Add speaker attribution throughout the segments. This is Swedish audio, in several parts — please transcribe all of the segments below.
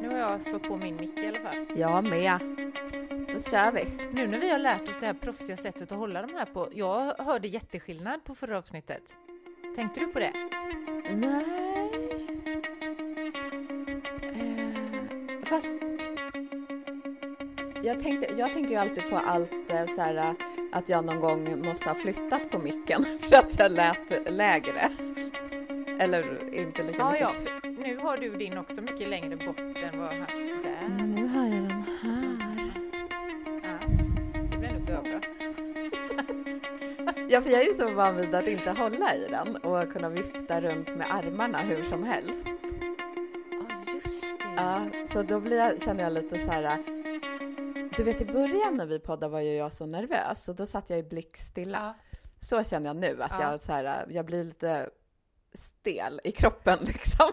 Speaker 1: Nu har jag slått på min mick i alla fall.
Speaker 2: Jag med. Då kör vi.
Speaker 1: Nu när vi har lärt oss det här proffsiga sättet att hålla de här på. Jag hörde jätteskillnad på förra avsnittet. Tänkte du på det?
Speaker 2: Nej. Eh, fast... Jag, tänkte, jag tänker ju alltid på allt så här, att jag någon gång måste ha flyttat på micken för att jag lät lägre. Eller inte lika
Speaker 1: Ja,
Speaker 2: mycket.
Speaker 1: ja. Nu har du din också mycket längre bort än vad han där.
Speaker 2: Nu har jag den här.
Speaker 1: Ja, det blir nog bra.
Speaker 2: Ja, för jag är så van vid att inte hålla i den och kunna vifta runt med armarna hur som helst.
Speaker 1: Ja, just det.
Speaker 2: Ja, så då blir jag, känner jag lite så här. Du vet i början när vi poddade var ju jag så nervös och då satt jag i blickstilla.
Speaker 1: Ja.
Speaker 2: Så känner jag nu att
Speaker 1: Ja.
Speaker 2: jag så här, jag blir lite stel i kroppen liksom.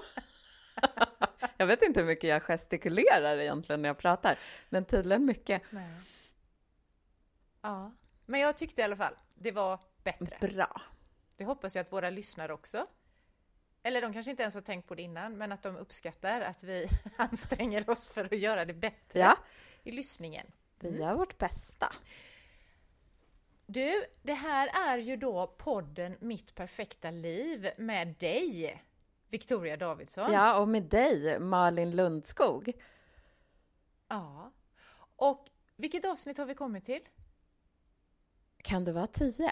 Speaker 2: jag vet inte hur mycket jag gestikulerar egentligen när jag pratar, men tydligen mycket.
Speaker 1: Nej. Ja, men jag tyckte i alla fall det var bättre.
Speaker 2: Bra.
Speaker 1: Det hoppas jag att våra lyssnare också. Eller de kanske inte ens har tänkt på det innan, men att de uppskattar att vi anstränger oss för att göra det bättre
Speaker 2: Ja,
Speaker 1: i lyssningen.
Speaker 2: vi gör vårt bästa.
Speaker 1: Du, det här är ju då podden Mitt perfekta liv med dig, Victoria Davidsson.
Speaker 2: Ja, och med dig, Malin Lundskog.
Speaker 1: ja. Och vilket avsnitt har vi kommit till?
Speaker 2: Kan det vara tio?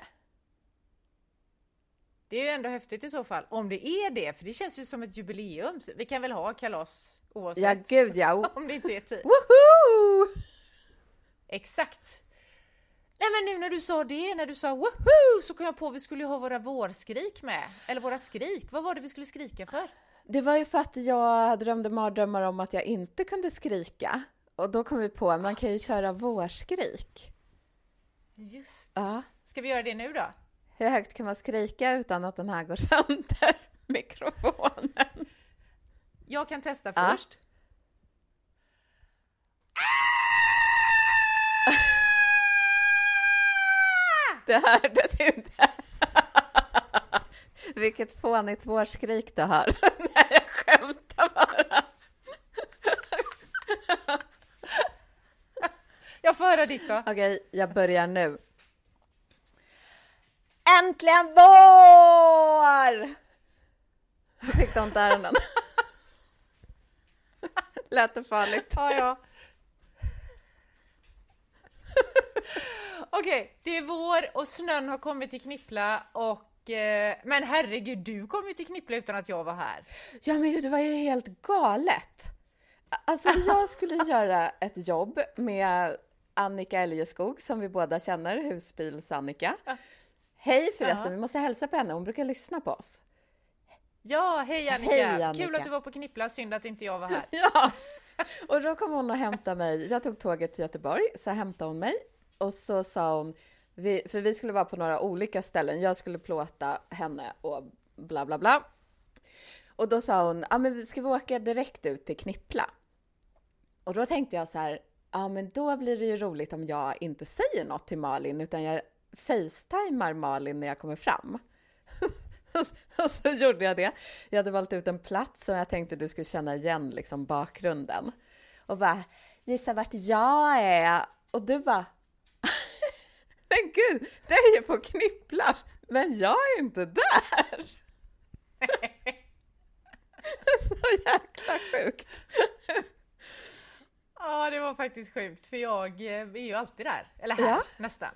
Speaker 1: Det är ju ändå häftigt i så fall, om det är det, för det känns ju som ett jubileum. Vi kan väl ha kalas oavsett
Speaker 2: Ja, gud ja.
Speaker 1: om det inte är tid.
Speaker 2: Woho!
Speaker 1: Exakt! Nej men nu när du sa det, när du sa woho, så kom jag på att vi skulle ha våra vårskrik med. Eller våra skrik, vad var det vi skulle skrika för?
Speaker 2: Det var ju för att jag drömde mardrömmar om att jag inte kunde skrika. Och då kom vi på att man kan ju köra vårskrik.
Speaker 1: Just
Speaker 2: Ja.
Speaker 1: Ska vi göra det nu då?
Speaker 2: Hur högt kan man skrika utan att den här går sönder? Mikrofonen.
Speaker 1: Jag kan testa
Speaker 2: Ja.
Speaker 1: först.
Speaker 2: Det hördes inte. Vilket fånigt vårskrik du har. Nej, jag skämtar bara.
Speaker 1: Jag får höra ditt då.
Speaker 2: Okej, jag börjar nu. Äntligen vår! Fick du ont i öronen? Lät det farligt?
Speaker 1: Ja, ja. Okej, det är vår och snön har kommit till Knippla och eh, men herregud, du kom ju till Knippla utan att jag var här.
Speaker 2: Ja, men gud, det var ju helt galet. Alltså, jag skulle göra ett jobb med Annika Eljeskog som vi båda känner, husbils-Annika. Hej förresten,
Speaker 1: Ja.
Speaker 2: vi måste hälsa på henne, hon brukar lyssna på oss.
Speaker 1: Ja, hej Annika.
Speaker 2: Hej, Annika.
Speaker 1: Kul att du var på Knippla, synd att inte jag var här.
Speaker 2: Ja! Och då kom hon och hämtade mig. Jag tog tåget till Göteborg, så hämtade hon mig. Och så sa hon, vi, för vi skulle vara på några olika ställen. Jag skulle plåta henne och bla bla bla. Och då sa hon, ja men ska vi åka direkt ut till Knippla? Och då tänkte jag så här, ja men då blir det ju roligt om jag inte säger något till Malin, utan jag facetimar Malin när jag kommer fram. och så gjorde jag det. Jag hade valt ut en plats som jag tänkte du skulle känna igen liksom bakgrunden. Och bara, gissa vart jag är. Och du bara, men gud, det är ju på Knippla, men jag är inte där. Så jäkla sjukt.
Speaker 1: Ja, det var faktiskt sjukt för jag eh, är ju alltid där, eller här
Speaker 2: Ja.
Speaker 1: nästan.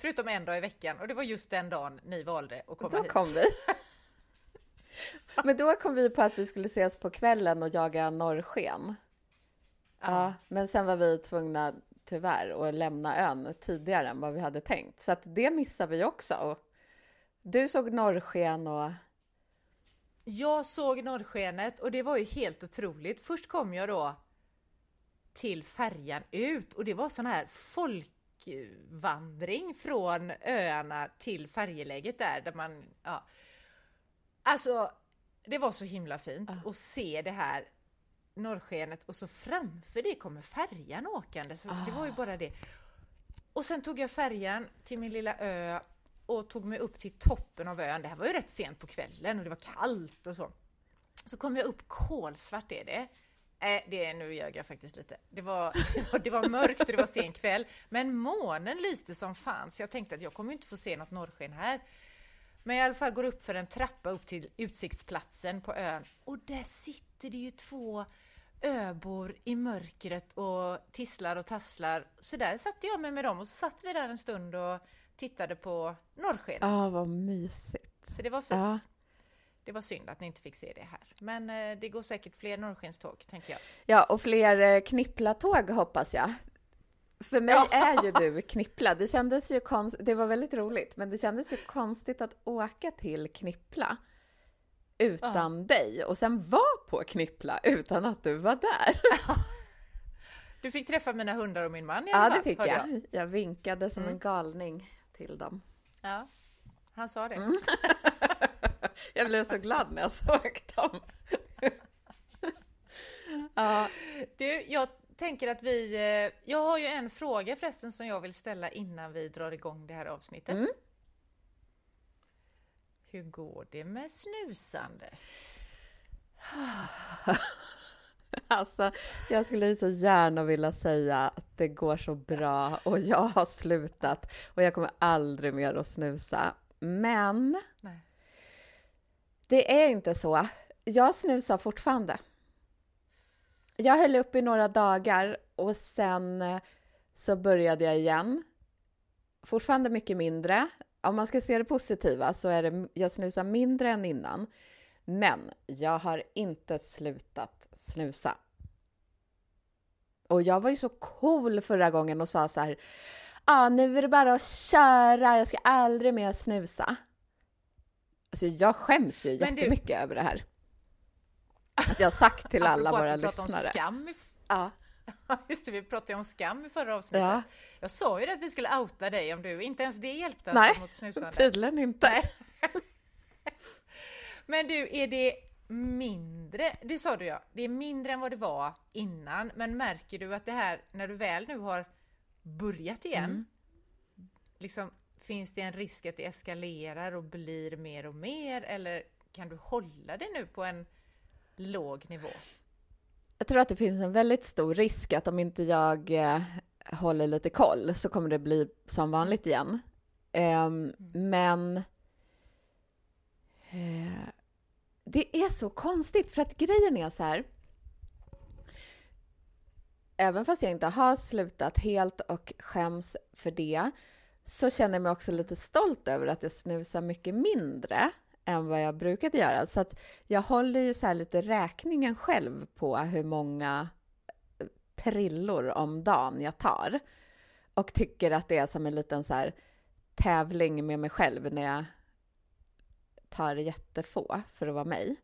Speaker 1: Förutom en dag i veckan och det var just den dagen ni valde att komma
Speaker 2: Då
Speaker 1: hit.
Speaker 2: kom vi. Men då kom vi på att vi skulle ses på kvällen och jaga norrsken. Ja, men sen var vi tvungna tyvärr att lämna ön tidigare än vad vi hade tänkt. Så att det missade vi också. Och du såg norrsken och...
Speaker 1: Jag såg norrskenet och det var ju helt otroligt. Först kom jag då till färjan ut och det var sån här folkvandring från öarna till färjeläget där, där man, ja. Alltså, det var så himla fint att se det här norrskenet och så framför det kommer färjan åkande. Så det var ju bara det. Och sen tog jag färjan till min lilla ö och tog mig upp till toppen av ön. Det här var ju rätt sent på kvällen och det var kallt och så. Så kom jag upp, kolsvart är det. Nej, det är, nu ljög jag faktiskt lite. Det var, det var mörkt och det var sen kväll, men månen lyste som fan, så jag tänkte att jag kommer inte få se något norrsken här. Men jag i alla fall går upp för en trappa upp till utsiktsplatsen på ön och där sitter det ju två öbor i mörkret och tisslar och tasslar. Så där satte jag mig med dem och så satt vi där en stund och tittade på norrskenet.
Speaker 2: Ja, vad mysigt.
Speaker 1: Så det var fint. Ja. Det var synd att ni inte fick se det här. Men eh, det går säkert fler norrskenståg, tänker jag.
Speaker 2: Ja, och fler eh, knipplatåg hoppas jag. För mig ja. är ju du Knippla. Det kändes ju konstigt, det var väldigt roligt, men det kändes ju konstigt att åka till Knippla utan ja. dig och sen vara på Knippla utan att du var där.
Speaker 1: Du fick träffa mina hundar och min man i
Speaker 2: alla fall. Ja, det fick jag. jag. jag. vinkade som mm. en galning till dem.
Speaker 1: Ja, han sa det. Mm.
Speaker 2: jag blev så glad när jag såg dem.
Speaker 1: ja. Du, jag tänker att vi... Eh, jag har ju en fråga förresten som jag vill ställa innan vi drar igång det här avsnittet. Mm. Hur går det med snusandet?
Speaker 2: Alltså, jag skulle så gärna vilja säga att det går så bra och jag har slutat och jag kommer aldrig mer att snusa. Men Nej det är inte så. Jag snusar fortfarande. Jag höll upp i några dagar och sen eh, så började jag igen. Fortfarande mycket mindre. Om man ska se det positiva så är det, jag snusar mindre än innan. Men jag har inte slutat snusa. Och jag var ju så cool förra gången och sa så här, ja ah, nu är det bara att köra, jag ska aldrig mer snusa. Alltså jag skäms ju jättemycket du... över det här. Att jag har sagt till alla våra lyssnare.
Speaker 1: Skam i... Ja. Just det, vi pratade om skam i förra avsnittet. Ja. Jag sa ju att vi skulle outa dig om du, inte ens det hjälpte
Speaker 2: Nej, mot snusande. tydligen inte.
Speaker 1: Men du, är det mindre, det sa du ja, det är mindre än vad det var innan, men märker du att det här, när du väl nu har börjat igen, mm. liksom, finns det en risk att det eskalerar och blir mer och mer, eller kan du hålla det nu på en låg nivå?
Speaker 2: Jag tror att det finns en väldigt stor risk att om inte jag eh, håller lite koll så kommer det bli som vanligt igen. Eh, mm. Men eh, det är så konstigt för att grejen är så här. Även fast jag inte har slutat helt och skäms för det så känner jag mig också lite stolt över att jag snusar mycket mindre än vad jag brukade göra. Så att jag håller ju så lite räkningen själv på hur många prillor om dagen jag tar. Och tycker att det är som en liten så här tävling med mig själv när jag tar jättefå för att vara mig.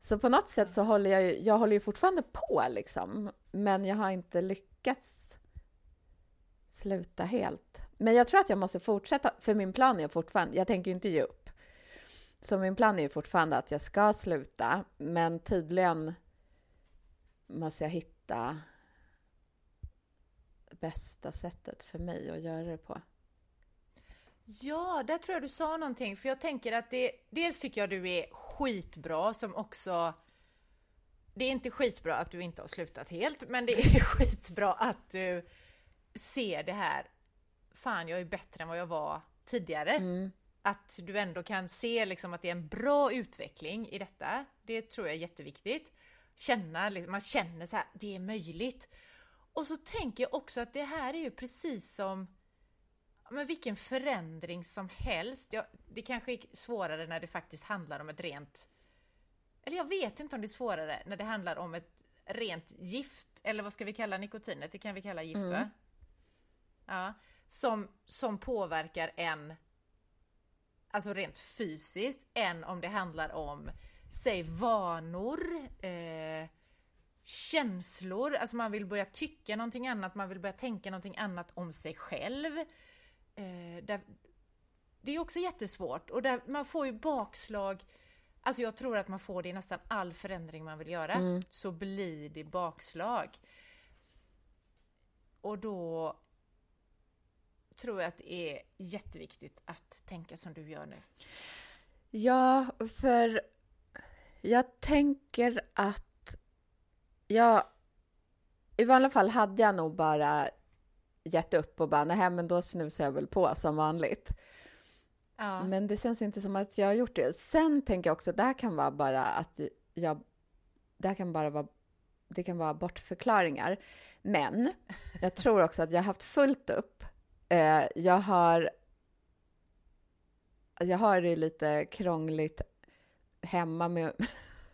Speaker 2: Så på något sätt så håller jag ju, jag håller ju fortfarande på liksom, men jag har inte lyckats sluta helt. Men jag tror att jag måste fortsätta, för min plan är fortfarande, jag tänker ju inte ge upp. Så min plan är ju fortfarande att jag ska sluta, men tydligen måste jag hitta bästa sättet för mig att göra det på.
Speaker 1: Ja, där tror jag du sa någonting, för jag tänker att det, dels tycker jag du är skitbra som också det är inte skitbra att du inte har slutat helt, men det är skitbra att du ser det här, fan jag är bättre än vad jag var tidigare. Mm. Att du ändå kan se liksom att det är en bra utveckling i detta. Det tror jag är jätteviktigt. Känna, liksom, man känner så här, det är möjligt. Och så tänker jag också att det här är ju precis som men vilken förändring som helst. Ja, det kanske är svårare när det faktiskt handlar om ett rent... Eller jag vet inte om det är svårare när det handlar om ett rent gift, eller vad ska vi kalla nikotinet? Det kan vi kalla gift mm. va? Ja, som, som påverkar en, alltså rent fysiskt, än om det handlar om, säg vanor, eh, känslor, alltså man vill börja tycka någonting annat, man vill börja tänka någonting annat om sig själv eh, där, det är också jättesvårt och där man får ju bakslag. Alltså jag tror att man får det i nästan all förändring man vill göra, mm. så blir det bakslag. Och då tror jag att det är jätteviktigt att tänka som du gör nu.
Speaker 2: Ja, för jag tänker att jag i vanliga fall hade jag nog bara gett upp och bara nej men då snusar jag väl på som vanligt. Ja. Men det känns inte som att jag har gjort det. Sen tänker jag också att det här kan vara bara att jag... Det här kan bara vara... Det kan vara bortförklaringar. Men jag tror också att jag har haft fullt upp. Eh, jag har... Jag har det lite krångligt hemma med,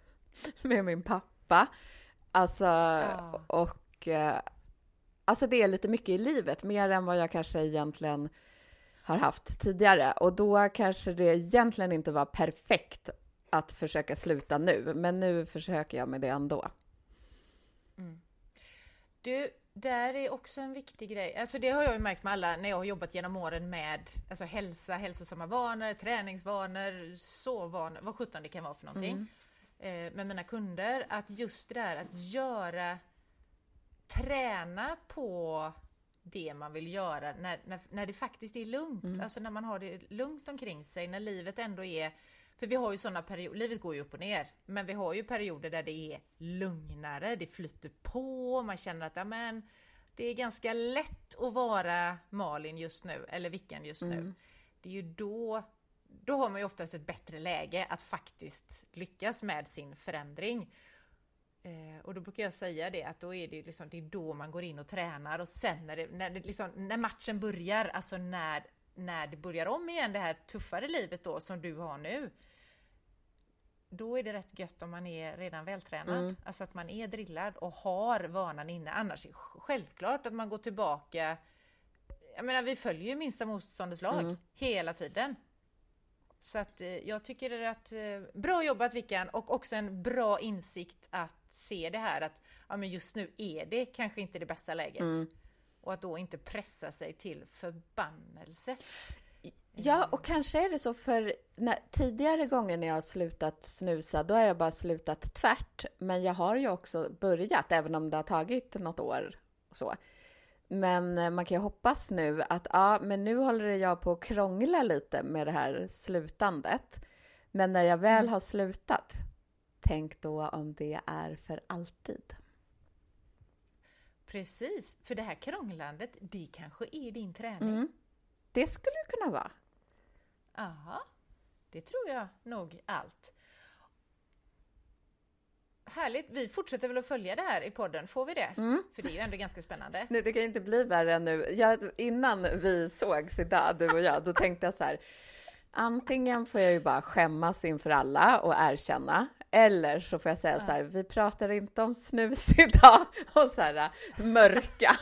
Speaker 2: med min pappa. Alltså, ja. och... Eh, alltså det är lite mycket i livet, mer än vad jag kanske egentligen har haft tidigare. Och då kanske det egentligen inte var perfekt att försöka sluta nu, men nu försöker jag med det ändå.
Speaker 1: Mm. Du, där är också en viktig grej. Alltså det har jag ju märkt med alla när jag har jobbat genom åren med alltså hälsa, hälsosamma vanor, träningsvanor, sovvanor, vad sjutton det kan vara för någonting. Mm. Eh, med mina kunder, att just det där att göra, träna på det man vill göra när, när, när det faktiskt är lugnt. Mm. Alltså när man har det lugnt omkring sig, när livet ändå är för vi har ju sådana perioder, livet går ju upp och ner, men vi har ju perioder där det är lugnare, det flyter på, man känner att amen, det är ganska lätt att vara Malin just nu, eller Vickan just mm. nu. Det är ju då, då har man ju oftast ett bättre läge att faktiskt lyckas med sin förändring. Eh, och då brukar jag säga det att då är det, liksom, det är då man går in och tränar och sen när, det, när, det liksom, när matchen börjar, alltså när, när det börjar om igen det här tuffare livet då som du har nu. Då är det rätt gött om man är redan vältränad, mm. alltså att man är drillad och har vanan inne. Annars är det självklart att man går tillbaka. Jag menar, vi följer ju minsta motståndets lag mm. hela tiden. Så att eh, jag tycker det är att eh, bra jobbat Vickan och också en bra insikt att se det här att ja, men just nu är det kanske inte det bästa läget. Mm. Och att då inte pressa sig till förbannelse.
Speaker 2: Ja, och kanske är det så för när, tidigare gånger när jag har slutat snusa, då har jag bara slutat tvärt. Men jag har ju också börjat, även om det har tagit något år. Så. Men eh, man kan ju hoppas nu att ja, men nu håller jag på att krångla lite med det här slutandet. Men när jag väl mm. har slutat, tänk då om det är för alltid.
Speaker 1: Precis, för det här krånglandet, det kanske är din träning. Mm.
Speaker 2: Det skulle det kunna vara.
Speaker 1: Ja, det tror jag nog allt. Härligt! Vi fortsätter väl att följa det här i podden, får vi det? Mm. För det är ju ändå ganska spännande.
Speaker 2: Nej, det kan inte bli värre än nu. Jag, innan vi sågs idag, du och jag, då tänkte jag så här. Antingen får jag ju bara skämmas inför alla och erkänna, eller så får jag säga ja. så här, vi pratar inte om snus idag och så här mörka.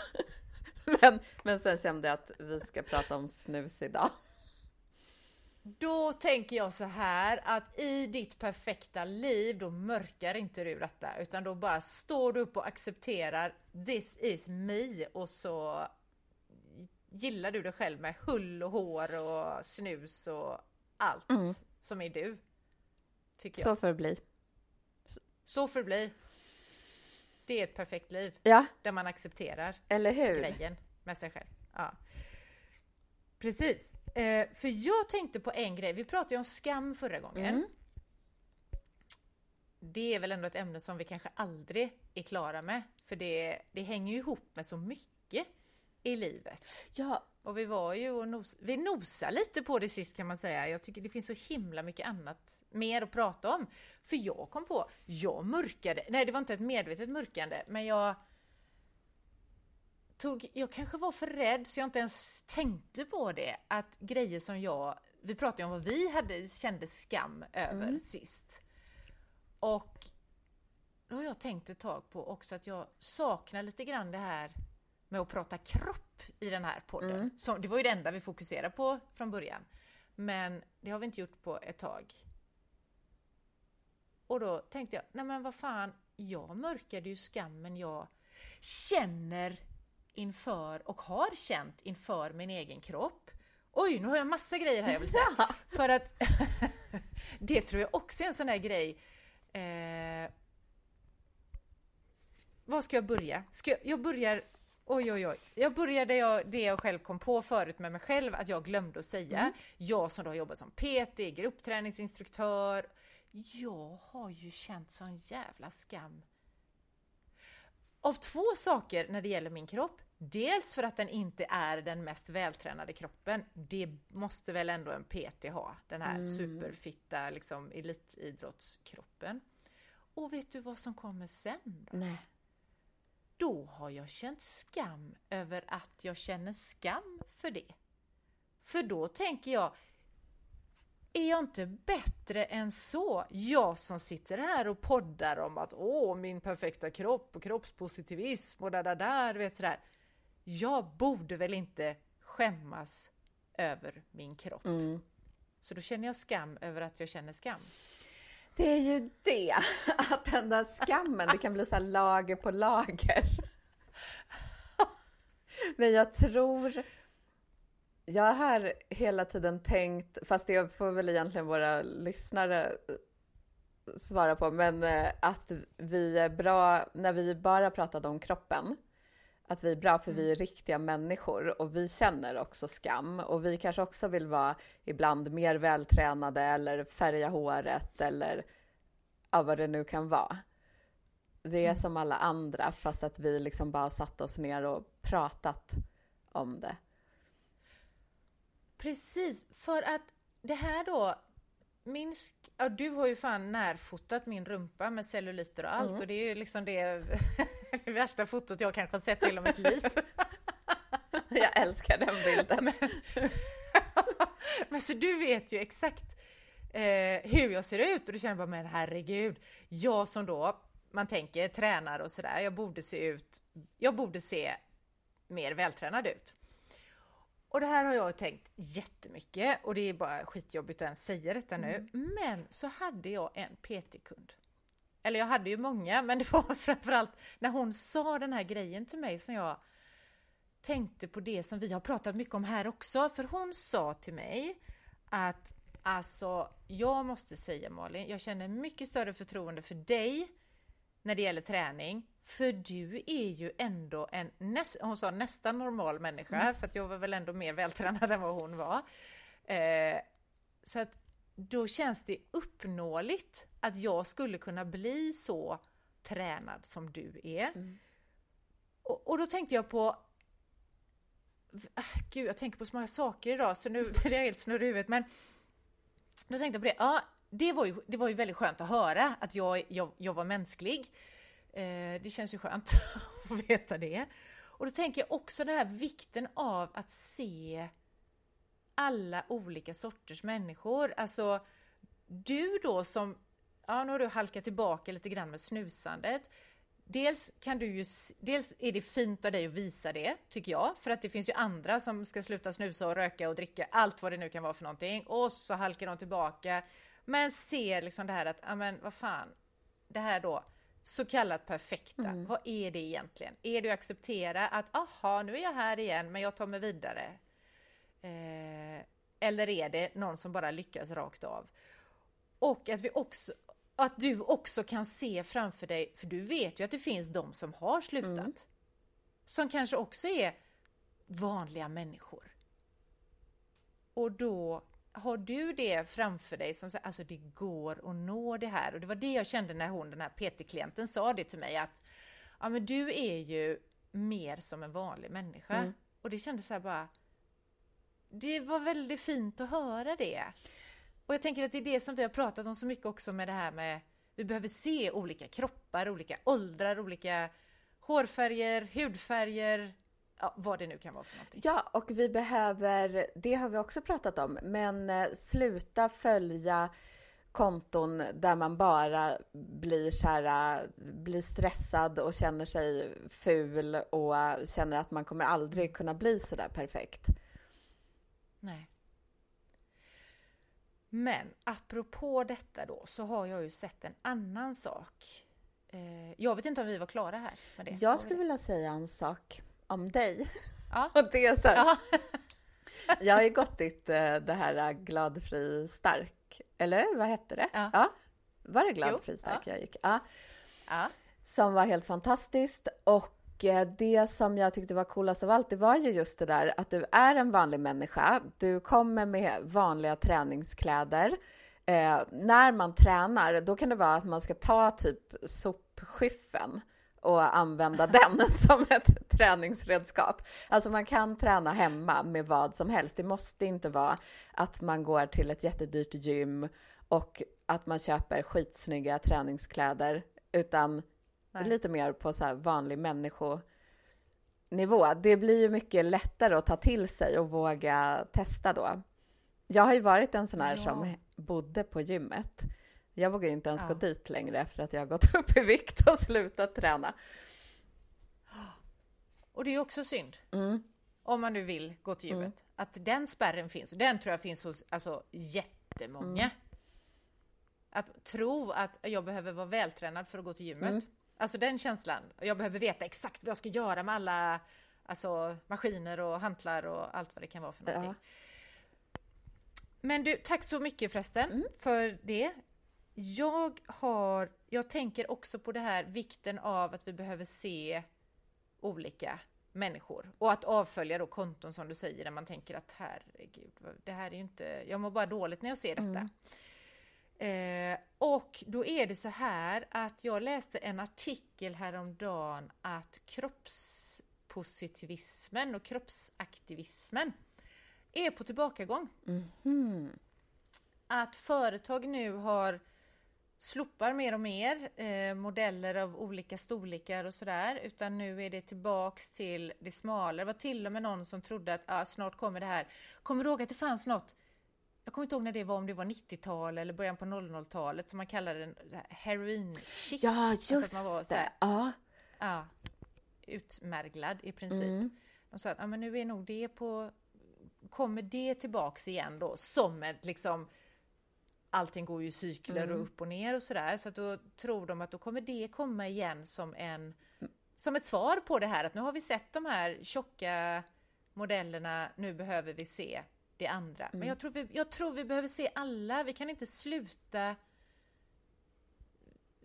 Speaker 2: Men, men sen kände jag att vi ska prata om snus idag.
Speaker 1: Då tänker jag så här att i ditt perfekta liv, då mörkar inte du detta, utan då bara står du upp och accepterar this is me och så gillar du dig själv med hull och hår och snus och allt mm. som är du. Tycker jag.
Speaker 2: Så bli.
Speaker 1: Så får det bli. Det är ett perfekt liv.
Speaker 2: Ja.
Speaker 1: Där man accepterar
Speaker 2: Eller hur?
Speaker 1: grejen med sig själv. Ja. Precis. Eh, för jag tänkte på en grej, vi pratade ju om skam förra gången. Mm. Det är väl ändå ett ämne som vi kanske aldrig är klara med, för det, det hänger ju ihop med så mycket i livet.
Speaker 2: Ja.
Speaker 1: Och vi var ju och nos, vi nosade lite på det sist kan man säga. Jag tycker det finns så himla mycket annat mer att prata om. För jag kom på, jag mörkade, nej det var inte ett medvetet mörkande, men jag tog, jag kanske var för rädd så jag inte ens tänkte på det, att grejer som jag, vi pratade om vad vi hade, kände skam över mm. sist. Och då har jag tänkt ett tag på också att jag saknar lite grann det här med att prata kropp i den här podden. Mm. Så, det var ju det enda vi fokuserade på från början. Men det har vi inte gjort på ett tag. Och då tänkte jag, nej men vad fan, jag mörkade ju skammen jag känner inför och har känt inför min egen kropp. Oj, nu har jag massa grejer här jag vill säga. Ja. För att det tror jag också är en sån här grej. Eh, var ska jag börja? Ska jag, jag börjar Oj, oj, oj. Jag började jag, det jag själv kom på förut med mig själv, att jag glömde att säga. Mm. Jag som då har jobbat som PT, gruppträningsinstruktör. Jag har ju känt sån jävla skam. Av två saker när det gäller min kropp. Dels för att den inte är den mest vältränade kroppen. Det måste väl ändå en PT ha, den här mm. superfitta liksom, elitidrottskroppen. Och vet du vad som kommer sen? Då?
Speaker 2: Nej.
Speaker 1: Då har jag känt skam över att jag känner skam för det. För då tänker jag, är jag inte bättre än så? Jag som sitter här och poddar om att åh, min perfekta kropp och kroppspositivism och där, där, där, vet sådär jag borde väl inte skämmas över min kropp. Mm. Så då känner jag skam över att jag känner skam.
Speaker 2: Det är ju det, att den där skammen, det kan bli så lager på lager. Men jag tror, jag har hela tiden tänkt, fast det får väl egentligen våra lyssnare eh, svara på, men eh, att vi är bra, när vi bara pratade om kroppen, att vi är bra för vi är mm. riktiga människor och vi känner också skam och vi kanske också vill vara ibland mer vältränade eller färga håret eller ja, vad det nu kan vara. Vi är mm. som alla andra fast att vi liksom bara satt oss ner och pratat om det.
Speaker 1: Precis, för att det här då min, ja, du har ju fan närfotat min rumpa med celluliter och allt mm. och det är ju liksom det, det värsta fotot jag kanske har sett i hela mitt liv.
Speaker 2: jag älskar den bilden.
Speaker 1: Men, men så du vet ju exakt eh, hur jag ser ut och du känner bara men herregud, jag som då, man tänker tränar och sådär, jag borde se ut, jag borde se mer vältränad ut. Och det här har jag tänkt jättemycket och det är bara skitjobbigt att ens säga detta nu. Mm. Men så hade jag en PT-kund. Eller jag hade ju många, men det var framförallt när hon sa den här grejen till mig som jag tänkte på det som vi har pratat mycket om här också. För hon sa till mig att alltså, jag måste säga Malin, jag känner mycket större förtroende för dig när det gäller träning för du är ju ändå en, näst, hon sa nästan normal människa, mm. för att jag var väl ändå mer vältränad än vad hon var. Eh, så att då känns det uppnåeligt att jag skulle kunna bli så tränad som du är. Mm. Och, och, då tänkte jag på ah, Gud, jag tänker på så många saker idag så nu är jag helt snurrig i huvudet men då tänkte jag på det, ja det var ju, det var ju väldigt skönt att höra att jag, jag, jag var mänsklig. Eh, det känns ju skönt att veta det. Och då tänker jag också den här vikten av att se alla olika sorters människor. Alltså, du då som, ja nu har du halkat tillbaka lite grann med snusandet. Dels kan du ju, dels är det fint av dig att visa det, tycker jag, för att det finns ju andra som ska sluta snusa och röka och dricka, allt vad det nu kan vara för någonting, och så halkar de tillbaka, men ser liksom det här att, ja men vad fan, det här då, så kallat perfekta, mm. vad är det egentligen? Är det att acceptera att aha, nu är jag här igen, men jag tar mig vidare? Eh, eller är det någon som bara lyckas rakt av? Och att vi också att du också kan se framför dig, för du vet ju att det finns de som har slutat, mm. som kanske också är vanliga människor. Och då har du det framför dig som säger, alltså det går att nå det här och det var det jag kände när hon, den här PT-klienten sa det till mig att ja men du är ju mer som en vanlig människa. Mm. Och det kändes så här bara, det var väldigt fint att höra det. Och jag tänker att det är det som vi har pratat om så mycket också med det här med, vi behöver se olika kroppar, olika åldrar, olika hårfärger, hudfärger, ja, vad det nu kan vara för någonting.
Speaker 2: Ja, och vi behöver, det har vi också pratat om, men eh, sluta följa konton där man bara blir, kära, eh, blir stressad och känner sig ful och känner att man kommer aldrig kunna bli så där perfekt.
Speaker 1: Nej. Men apropå detta då så har jag ju sett en annan sak. Eh, jag vet inte om vi var klara här med det.
Speaker 2: Jag skulle vilja säga en sak om dig. Ja. Och det är så här, ja. Jag har ju gått ditt eh, det här eh, glad, fri, stark, eller vad hette det? Ja. ja. Var det glad, jo. fri, stark ja. jag gick? Ja. Som var helt fantastiskt och det som jag tyckte var coolast av allt, det var ju just det där att du är en vanlig människa. Du kommer med vanliga träningskläder. Eh, när man tränar, då kan det vara att man ska ta typ sopskyffen och använda den som ett träningsredskap. Alltså man kan träna hemma med vad som helst. Det måste inte vara att man går till ett jättedyrt gym och att man köper skitsnygga träningskläder, utan Nej. lite mer på så vanlig människonivå. Det blir ju mycket lättare att ta till sig och våga testa då. Jag har ju varit en sån här ja. som bodde på gymmet. Jag vågar inte ens ja. gå dit längre efter att jag har gått upp i vikt och slutat träna.
Speaker 1: Och det är också synd. Mm. Om man nu vill gå till gymmet. Mm. Att den spärren finns. Den tror jag finns hos alltså, jättemånga. Mm. Att tro att jag behöver vara vältränad för att gå till gymmet. Alltså den känslan. Jag behöver veta exakt vad jag ska göra med alla alltså, maskiner och hantlar och allt vad det kan vara för någonting. Ja. Men du, tack så mycket förresten mm. för det. Jag har, jag tänker också på det här vikten av att vi behöver se olika människor och att avfölja då konton som du säger där man tänker att herregud, det här är ju inte, jag mår bara dåligt när jag ser detta. Mm. Eh, och då är det så här att jag läste en artikel häromdagen att kroppspositivismen och kroppsaktivismen är på tillbakagång. Mm. Att företag nu har slopar mer och mer eh, modeller av olika storlekar och sådär utan nu är det tillbaks till det smalare. Det var till och med någon som trodde att ah, snart kommer det här. Kommer du ihåg att det fanns något jag kommer inte ihåg när det var, om det var 90-tal eller början på 00-talet som man kallade den heroin chic.
Speaker 2: Ja, just alltså att man var det. Här, ja.
Speaker 1: ja. Utmärglad i princip. Mm. De sa att ah, men nu är nog det på... Kommer det tillbaks igen då som ett liksom allting går ju i cykler mm. och upp och ner och sådär. Så att då tror de att då kommer det komma igen som en som ett svar på det här att nu har vi sett de här tjocka modellerna, nu behöver vi se det andra. Mm. Men jag tror, vi, jag tror vi behöver se alla, vi kan inte sluta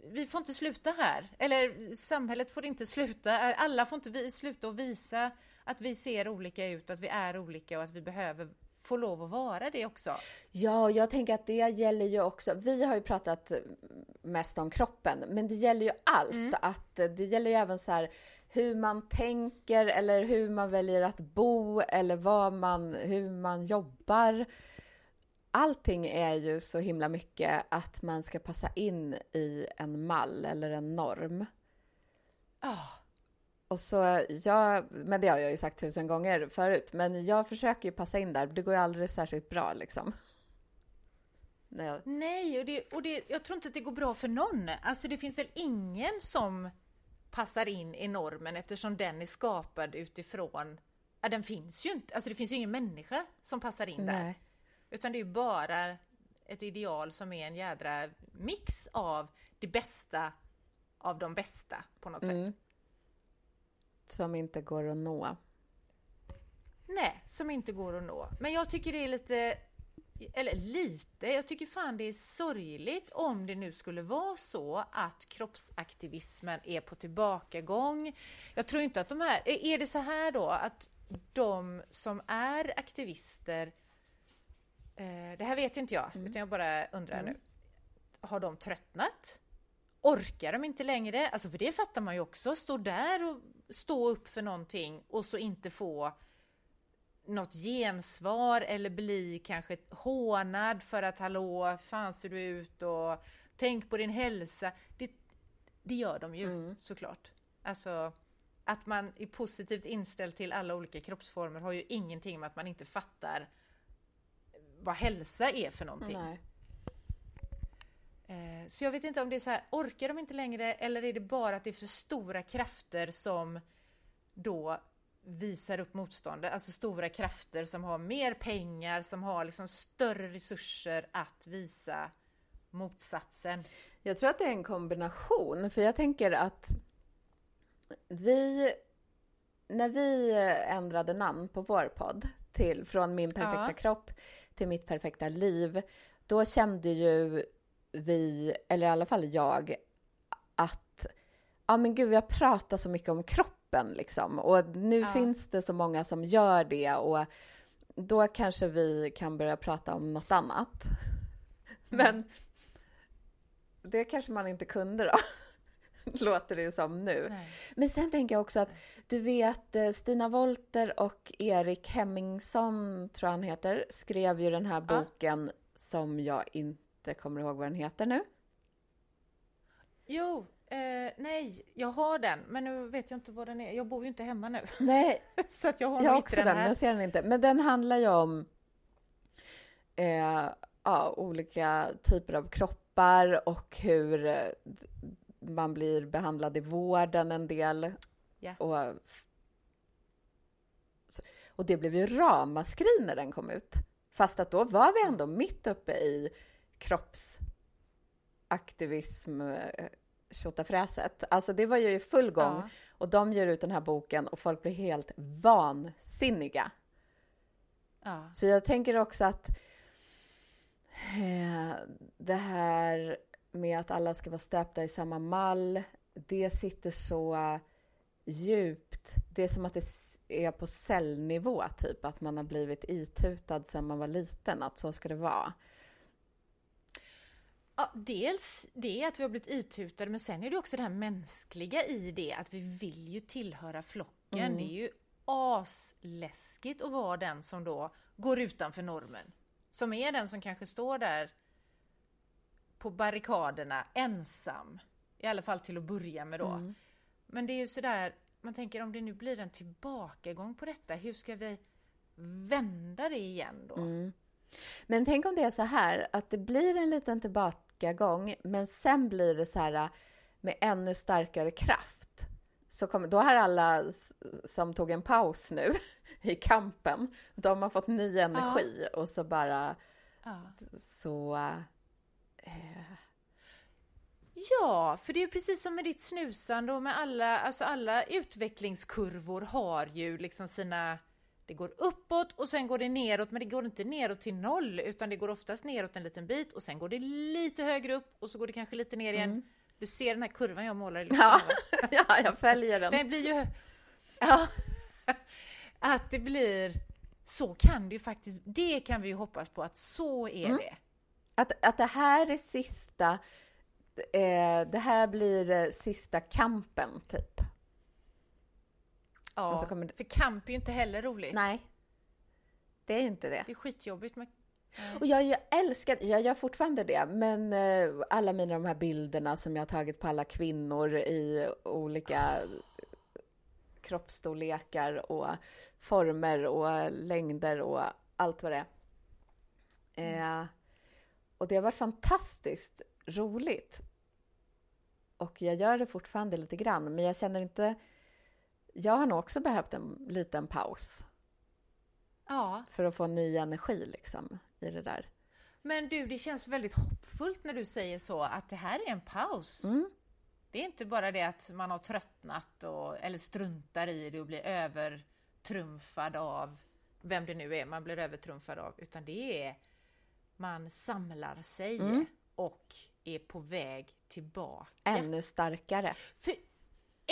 Speaker 1: vi får inte sluta här, eller samhället får inte sluta, alla får inte vi sluta och visa att vi ser olika ut, att vi är olika och att vi behöver få lov att vara det också.
Speaker 2: Ja, jag tänker att det gäller ju också, vi har ju pratat mest om kroppen, men det gäller ju allt. Mm. Att det gäller ju även så här hur man tänker eller hur man väljer att bo eller vad man, hur man jobbar. Allting är ju så himla mycket att man ska passa in i en mall eller en norm. Oh. Och så jag, men det har jag ju sagt tusen gånger förut, men jag försöker ju passa in där. Det går ju aldrig särskilt bra liksom.
Speaker 1: Nej, Nej och, det, och det, jag tror inte att det går bra för någon. Alltså det finns väl ingen som passar in i normen eftersom den är skapad utifrån, ja den finns ju inte, alltså det finns ju ingen människa som passar in Nej. där. Utan det är ju bara ett ideal som är en jädra mix av det bästa av de bästa på något mm. sätt.
Speaker 2: Som inte går att nå.
Speaker 1: Nej, som inte går att nå. Men jag tycker det är lite eller lite, jag tycker fan det är sorgligt om det nu skulle vara så att kroppsaktivismen är på tillbakagång. Jag tror inte att de här, är det så här då att de som är aktivister, eh, det här vet inte jag, mm. utan jag bara undrar mm. nu, har de tröttnat? Orkar de inte längre? Alltså för det fattar man ju också, stå där och stå upp för någonting och så inte få något gensvar eller bli kanske hånad för att hallå, fan ser du ut och tänk på din hälsa. Det, det gör de ju mm. såklart. Alltså att man är positivt inställd till alla olika kroppsformer har ju ingenting med att man inte fattar vad hälsa är för någonting. Nej. Eh, så jag vet inte om det är så här, orkar de inte längre eller är det bara att det är för stora krafter som då visar upp motståndet, alltså stora krafter som har mer pengar, som har liksom större resurser att visa motsatsen.
Speaker 2: Jag tror att det är en kombination, för jag tänker att vi, när vi ändrade namn på vår podd till, från Min perfekta ja. kropp till Mitt perfekta liv, då kände ju vi, eller i alla fall jag, att ja men gud, vi har pratat så mycket om kropp kroppen liksom. Och nu
Speaker 1: Ja.
Speaker 2: finns det så många som gör det och då kanske vi kan börja prata om något annat. Men det kanske man inte kunde då, låter det som nu.
Speaker 1: Nej.
Speaker 2: Men sen tänker jag också att du vet eh, Stina Wolter och Erik Hemmingsson, tror jag han heter, skrev ju den här
Speaker 1: Ja.
Speaker 2: boken som jag inte kommer ihåg vad den heter nu.
Speaker 1: Jo, eh, nej, jag har den, men nu vet jag inte vad den är. Jag bor ju inte hemma nu,
Speaker 2: Nej,
Speaker 1: så att jag har
Speaker 2: jag också
Speaker 1: den
Speaker 2: den,
Speaker 1: här.
Speaker 2: jag ser den inte. Men den handlar ju om eh, ja, olika typer av kroppar och hur eh, man blir behandlad i vården en del.
Speaker 1: Ja.
Speaker 2: Och, och det blev ju ramaskri när den kom ut. Fast att då var vi ändå mitt uppe i kroppsaktivism tjotafräset. Alltså det var ju i full gång.
Speaker 1: Ja.
Speaker 2: Och de ger ut den här boken och folk blir helt vansinniga.
Speaker 1: Ja.
Speaker 2: Så jag tänker också att eh, det här med att alla ska vara stöpta i samma mall, det sitter så djupt. Det är som att det är på cellnivå, typ. Att man har blivit itutad sedan man var liten, att så ska det vara.
Speaker 1: Ja, dels det att vi har blivit itutade, men sen är det också det här mänskliga i det, att vi vill ju tillhöra flocken.
Speaker 2: Mm.
Speaker 1: Det är ju asläskigt att vara den som då går utanför normen. Som är den som kanske står där på barrikaderna ensam. I alla fall till att börja med då.
Speaker 2: Mm.
Speaker 1: Men det är ju sådär, man tänker om det nu blir en tillbakagång på detta, hur ska vi vända det igen då?
Speaker 2: Mm. Men tänk om det är så här att det blir en liten tillbakagång, men sen blir det så här äh, med ännu starkare kraft. Så kommer, då har alla som tog en paus nu i kampen, de har fått ny energi och så bara
Speaker 1: Ja.
Speaker 2: så... Eh,
Speaker 1: Ja, för det är ju precis som med ditt snusande och med alla, alltså alla utvecklingskurvor har ju liksom sina det går uppåt och sen går det neråt, men det går inte neråt till noll, utan det går oftast neråt en liten bit och sen går det lite högre upp och så går det kanske lite ner igen. Du ser den här kurvan jag målar i luften,
Speaker 2: ja, ja, jag följer den.
Speaker 1: Den blir ju... Ja. Att det blir... Så kan det ju faktiskt... Det kan vi ju hoppas på att så är
Speaker 2: Mm.
Speaker 1: det.
Speaker 2: Att, att det här är sista... Eh, det här blir eh, sista kampen, typ.
Speaker 1: Ja,
Speaker 2: det-
Speaker 1: för kamp är ju inte heller roligt.
Speaker 2: Nej, det är inte det.
Speaker 1: Det är skitjobbigt med...
Speaker 2: Och jag, jag älskar, jag gör fortfarande det, men eh, alla mina de här bilderna som jag har tagit på alla kvinnor i olika kroppsstorlekar och former och längder och allt vad det är. Eh, och det har varit fantastiskt roligt. Och jag gör det fortfarande lite grann, men jag känner inte... Jag har nog också behövt en liten paus
Speaker 1: Ja,
Speaker 2: för att få ny energi liksom i det där.
Speaker 1: men du, det känns väldigt hoppfullt när du säger så, att det här är en paus.
Speaker 2: Mm.
Speaker 1: Det är inte bara det att man har tröttnat och, eller struntar i det och blir övertrumfad av vem det nu är man blir övertrumfad av, utan det är man samlar sig
Speaker 2: Mm.
Speaker 1: och är på väg tillbaka.
Speaker 2: Ännu starkare.
Speaker 1: För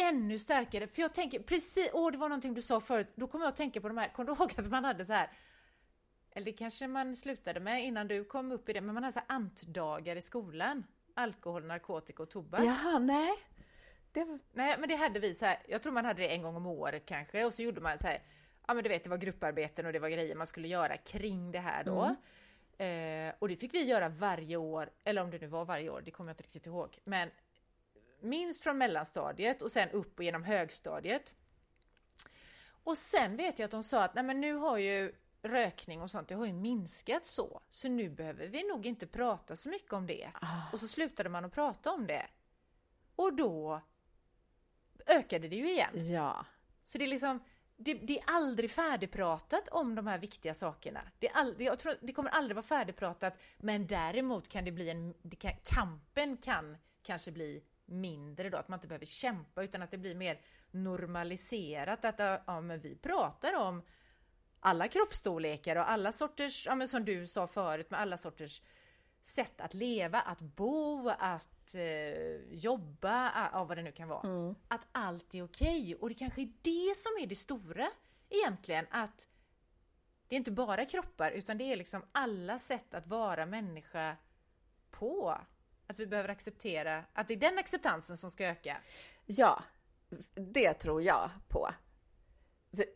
Speaker 1: ännu starkare, för jag tänker precis, åh det var någonting du sa förut, då kommer jag att tänka på de här, kommer du ihåg att man hade så här eller kanske man slutade med innan du kom upp i det, men man hade så här antdagar i skolan. Alkohol, narkotika och tobak.
Speaker 2: Jaha, nej. Var...
Speaker 1: Nej, men det hade vi så här, jag tror man hade det en gång om året kanske, och så gjorde man så här, ja men du vet det var grupparbeten och det var grejer man skulle göra kring det här då. Eh, och det fick vi göra varje år, eller om det nu var varje år, det kommer jag inte riktigt ihåg. Men minst från mellanstadiet och sen upp och genom högstadiet. Och sen vet jag att de sa att nej men nu har ju rökning och sånt, det har ju minskat så, så nu behöver vi nog inte prata så mycket om det. Och så slutade man att prata om det. Och då ökade det ju igen.
Speaker 2: Ja.
Speaker 1: Så det är liksom, det, det är aldrig färdigpratat om de här viktiga sakerna. Det, är all, jag tror, det kommer aldrig vara färdigpratat, men däremot kan det bli en, det kan, kampen kan kanske bli mindre då, att man inte behöver kämpa utan att det blir mer normaliserat att ja, men vi pratar om alla kroppsstorlekar och alla sorters, ja men som du sa förut med alla sorters sätt att leva, att bo, att eh, jobba, ja, vad det nu kan vara.
Speaker 2: Mm.
Speaker 1: Att allt är okej. Och det kanske är det som är det stora egentligen, att det är inte bara kroppar, utan det är liksom alla sätt att vara människa på. Att vi behöver acceptera, att det är den acceptansen som ska öka.
Speaker 2: Ja, det tror jag på.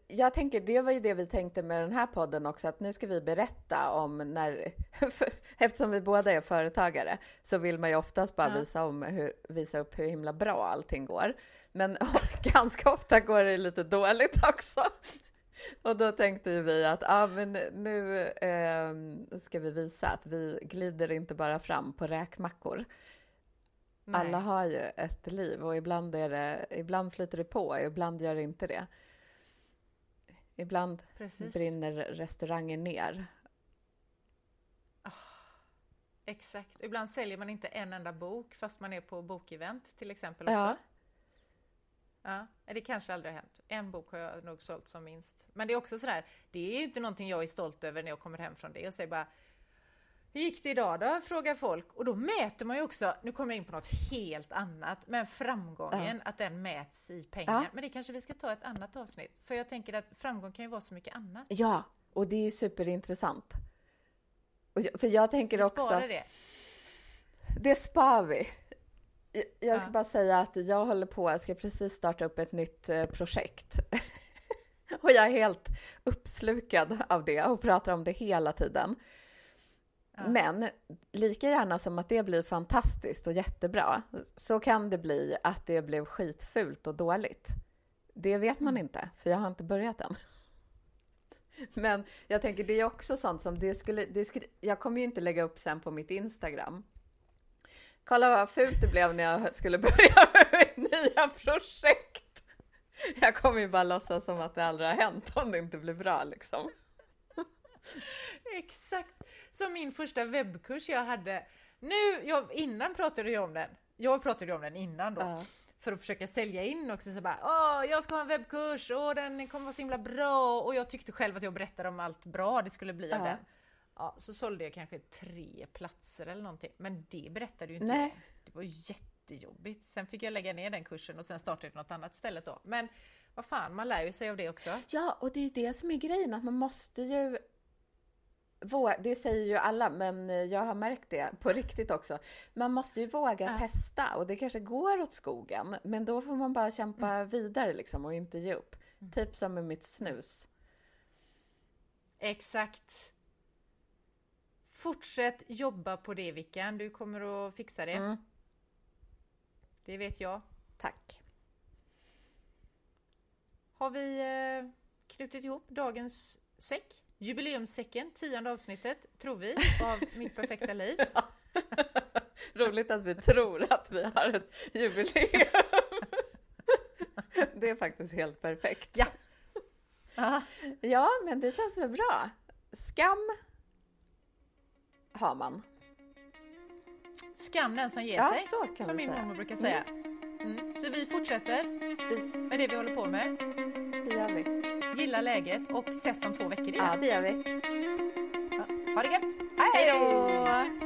Speaker 2: Jag tänker, det var ju det vi tänkte med den här podden också, att nu ska vi berätta om när, för, eftersom vi båda är företagare, så vill man ju oftast bara
Speaker 1: Ja.
Speaker 2: visa, om hur, visa upp hur himla bra allting går. Men ganska ofta går det lite dåligt också. Och då tänkte ju vi att ah, men nu eh, ska vi visa att vi glider inte bara fram på räkmackor.
Speaker 1: Nej.
Speaker 2: Alla har ju ett liv och ibland, är det, ibland flyter det på, ibland gör det inte det. Ibland
Speaker 1: Precis.
Speaker 2: brinner restaurangen ner.
Speaker 1: Exakt. Ibland säljer man inte en enda bok fast man är på bokevent till exempel också.
Speaker 2: Ja.
Speaker 1: Ja, det kanske aldrig har hänt. En bok har jag nog sålt som minst. Men det är också sådär, det är ju inte någonting jag är stolt över när jag kommer hem från det. Jag säger bara hur gick det idag då? Frågar folk. Och då mäter man ju också, nu kommer jag in på något helt annat, men framgången, att den mäts i pengar.
Speaker 2: Ja.
Speaker 1: Men det kanske vi ska ta ett annat avsnitt. För jag tänker att framgång kan ju vara så mycket annat.
Speaker 2: Ja, och det är ju superintressant. Och jag- För jag tänker också...
Speaker 1: det.
Speaker 2: Det spar vi. Jag- ska
Speaker 1: Ja.
Speaker 2: bara säga att jag håller på, jag ska precis starta upp ett nytt eh, projekt. och jag är helt uppslukad av det och pratar om det hela tiden.
Speaker 1: Ja.
Speaker 2: Men lika gärna som att det blir fantastiskt och jättebra, så kan det bli att det blev skitfult och dåligt. Det vet man
Speaker 1: Mm.
Speaker 2: inte, för jag har inte börjat än. Men jag tänker, det är också sånt som det skulle, det skulle... Jag kommer ju inte lägga upp sen på mitt Instagram. Kolla vad fult det blev när jag skulle börja med mitt nya projekt. Jag kommer ju bara låtsas som att det aldrig har hänt om det inte blir bra liksom.
Speaker 1: Exakt som min första webbkurs jag hade. Nu, jag, innan pratade jag om den. Jag pratade om den innan då.
Speaker 2: Ja.
Speaker 1: För att försöka sälja in också så bara Åh, jag ska ha en webbkurs och den kommer vara så himla bra och jag tyckte själv att jag berättade om allt bra det skulle bli av
Speaker 2: Ja.
Speaker 1: den. Ja, så sålde jag kanske tre platser eller någonting. Men det berättade ju inte
Speaker 2: Nej.
Speaker 1: Det var jättejobbigt. Sen fick jag lägga ner den kursen och sen startade jag något annat ställe då. Men vad fan, man lär ju sig av det också.
Speaker 2: Ja, och det är ju det som är grejen, att man måste ju det säger ju alla, men jag har märkt det på riktigt också. Man måste ju våga
Speaker 1: Ja.
Speaker 2: testa och det kanske går åt skogen, men då får man bara kämpa vidare liksom och inte ge upp. Typ som med mitt snus.
Speaker 1: Exakt. Fortsätt jobba på det Vickan, du kommer att fixa det.
Speaker 2: Mm.
Speaker 1: Det vet jag.
Speaker 2: Tack.
Speaker 1: Har vi eh, knutit ihop dagens säck? Jubileumssäcken, tionde avsnittet, tror vi, av Mitt perfekta liv.
Speaker 2: Roligt att vi tror att vi har ett jubileum. Det är faktiskt helt perfekt.
Speaker 1: Ja. Aha.
Speaker 2: Ja, men det känns väl bra. Skam har man.
Speaker 1: Skam den som ger
Speaker 2: Ja,
Speaker 1: sig, som min
Speaker 2: säga.
Speaker 1: mormor brukar säga. Mm. Så vi fortsätter med det vi håller på med.
Speaker 2: det gör vi.
Speaker 1: Gilla läget och ses om två veckor igen.
Speaker 2: Ja, det gör vi.
Speaker 1: Ha det gött!
Speaker 2: Hej då!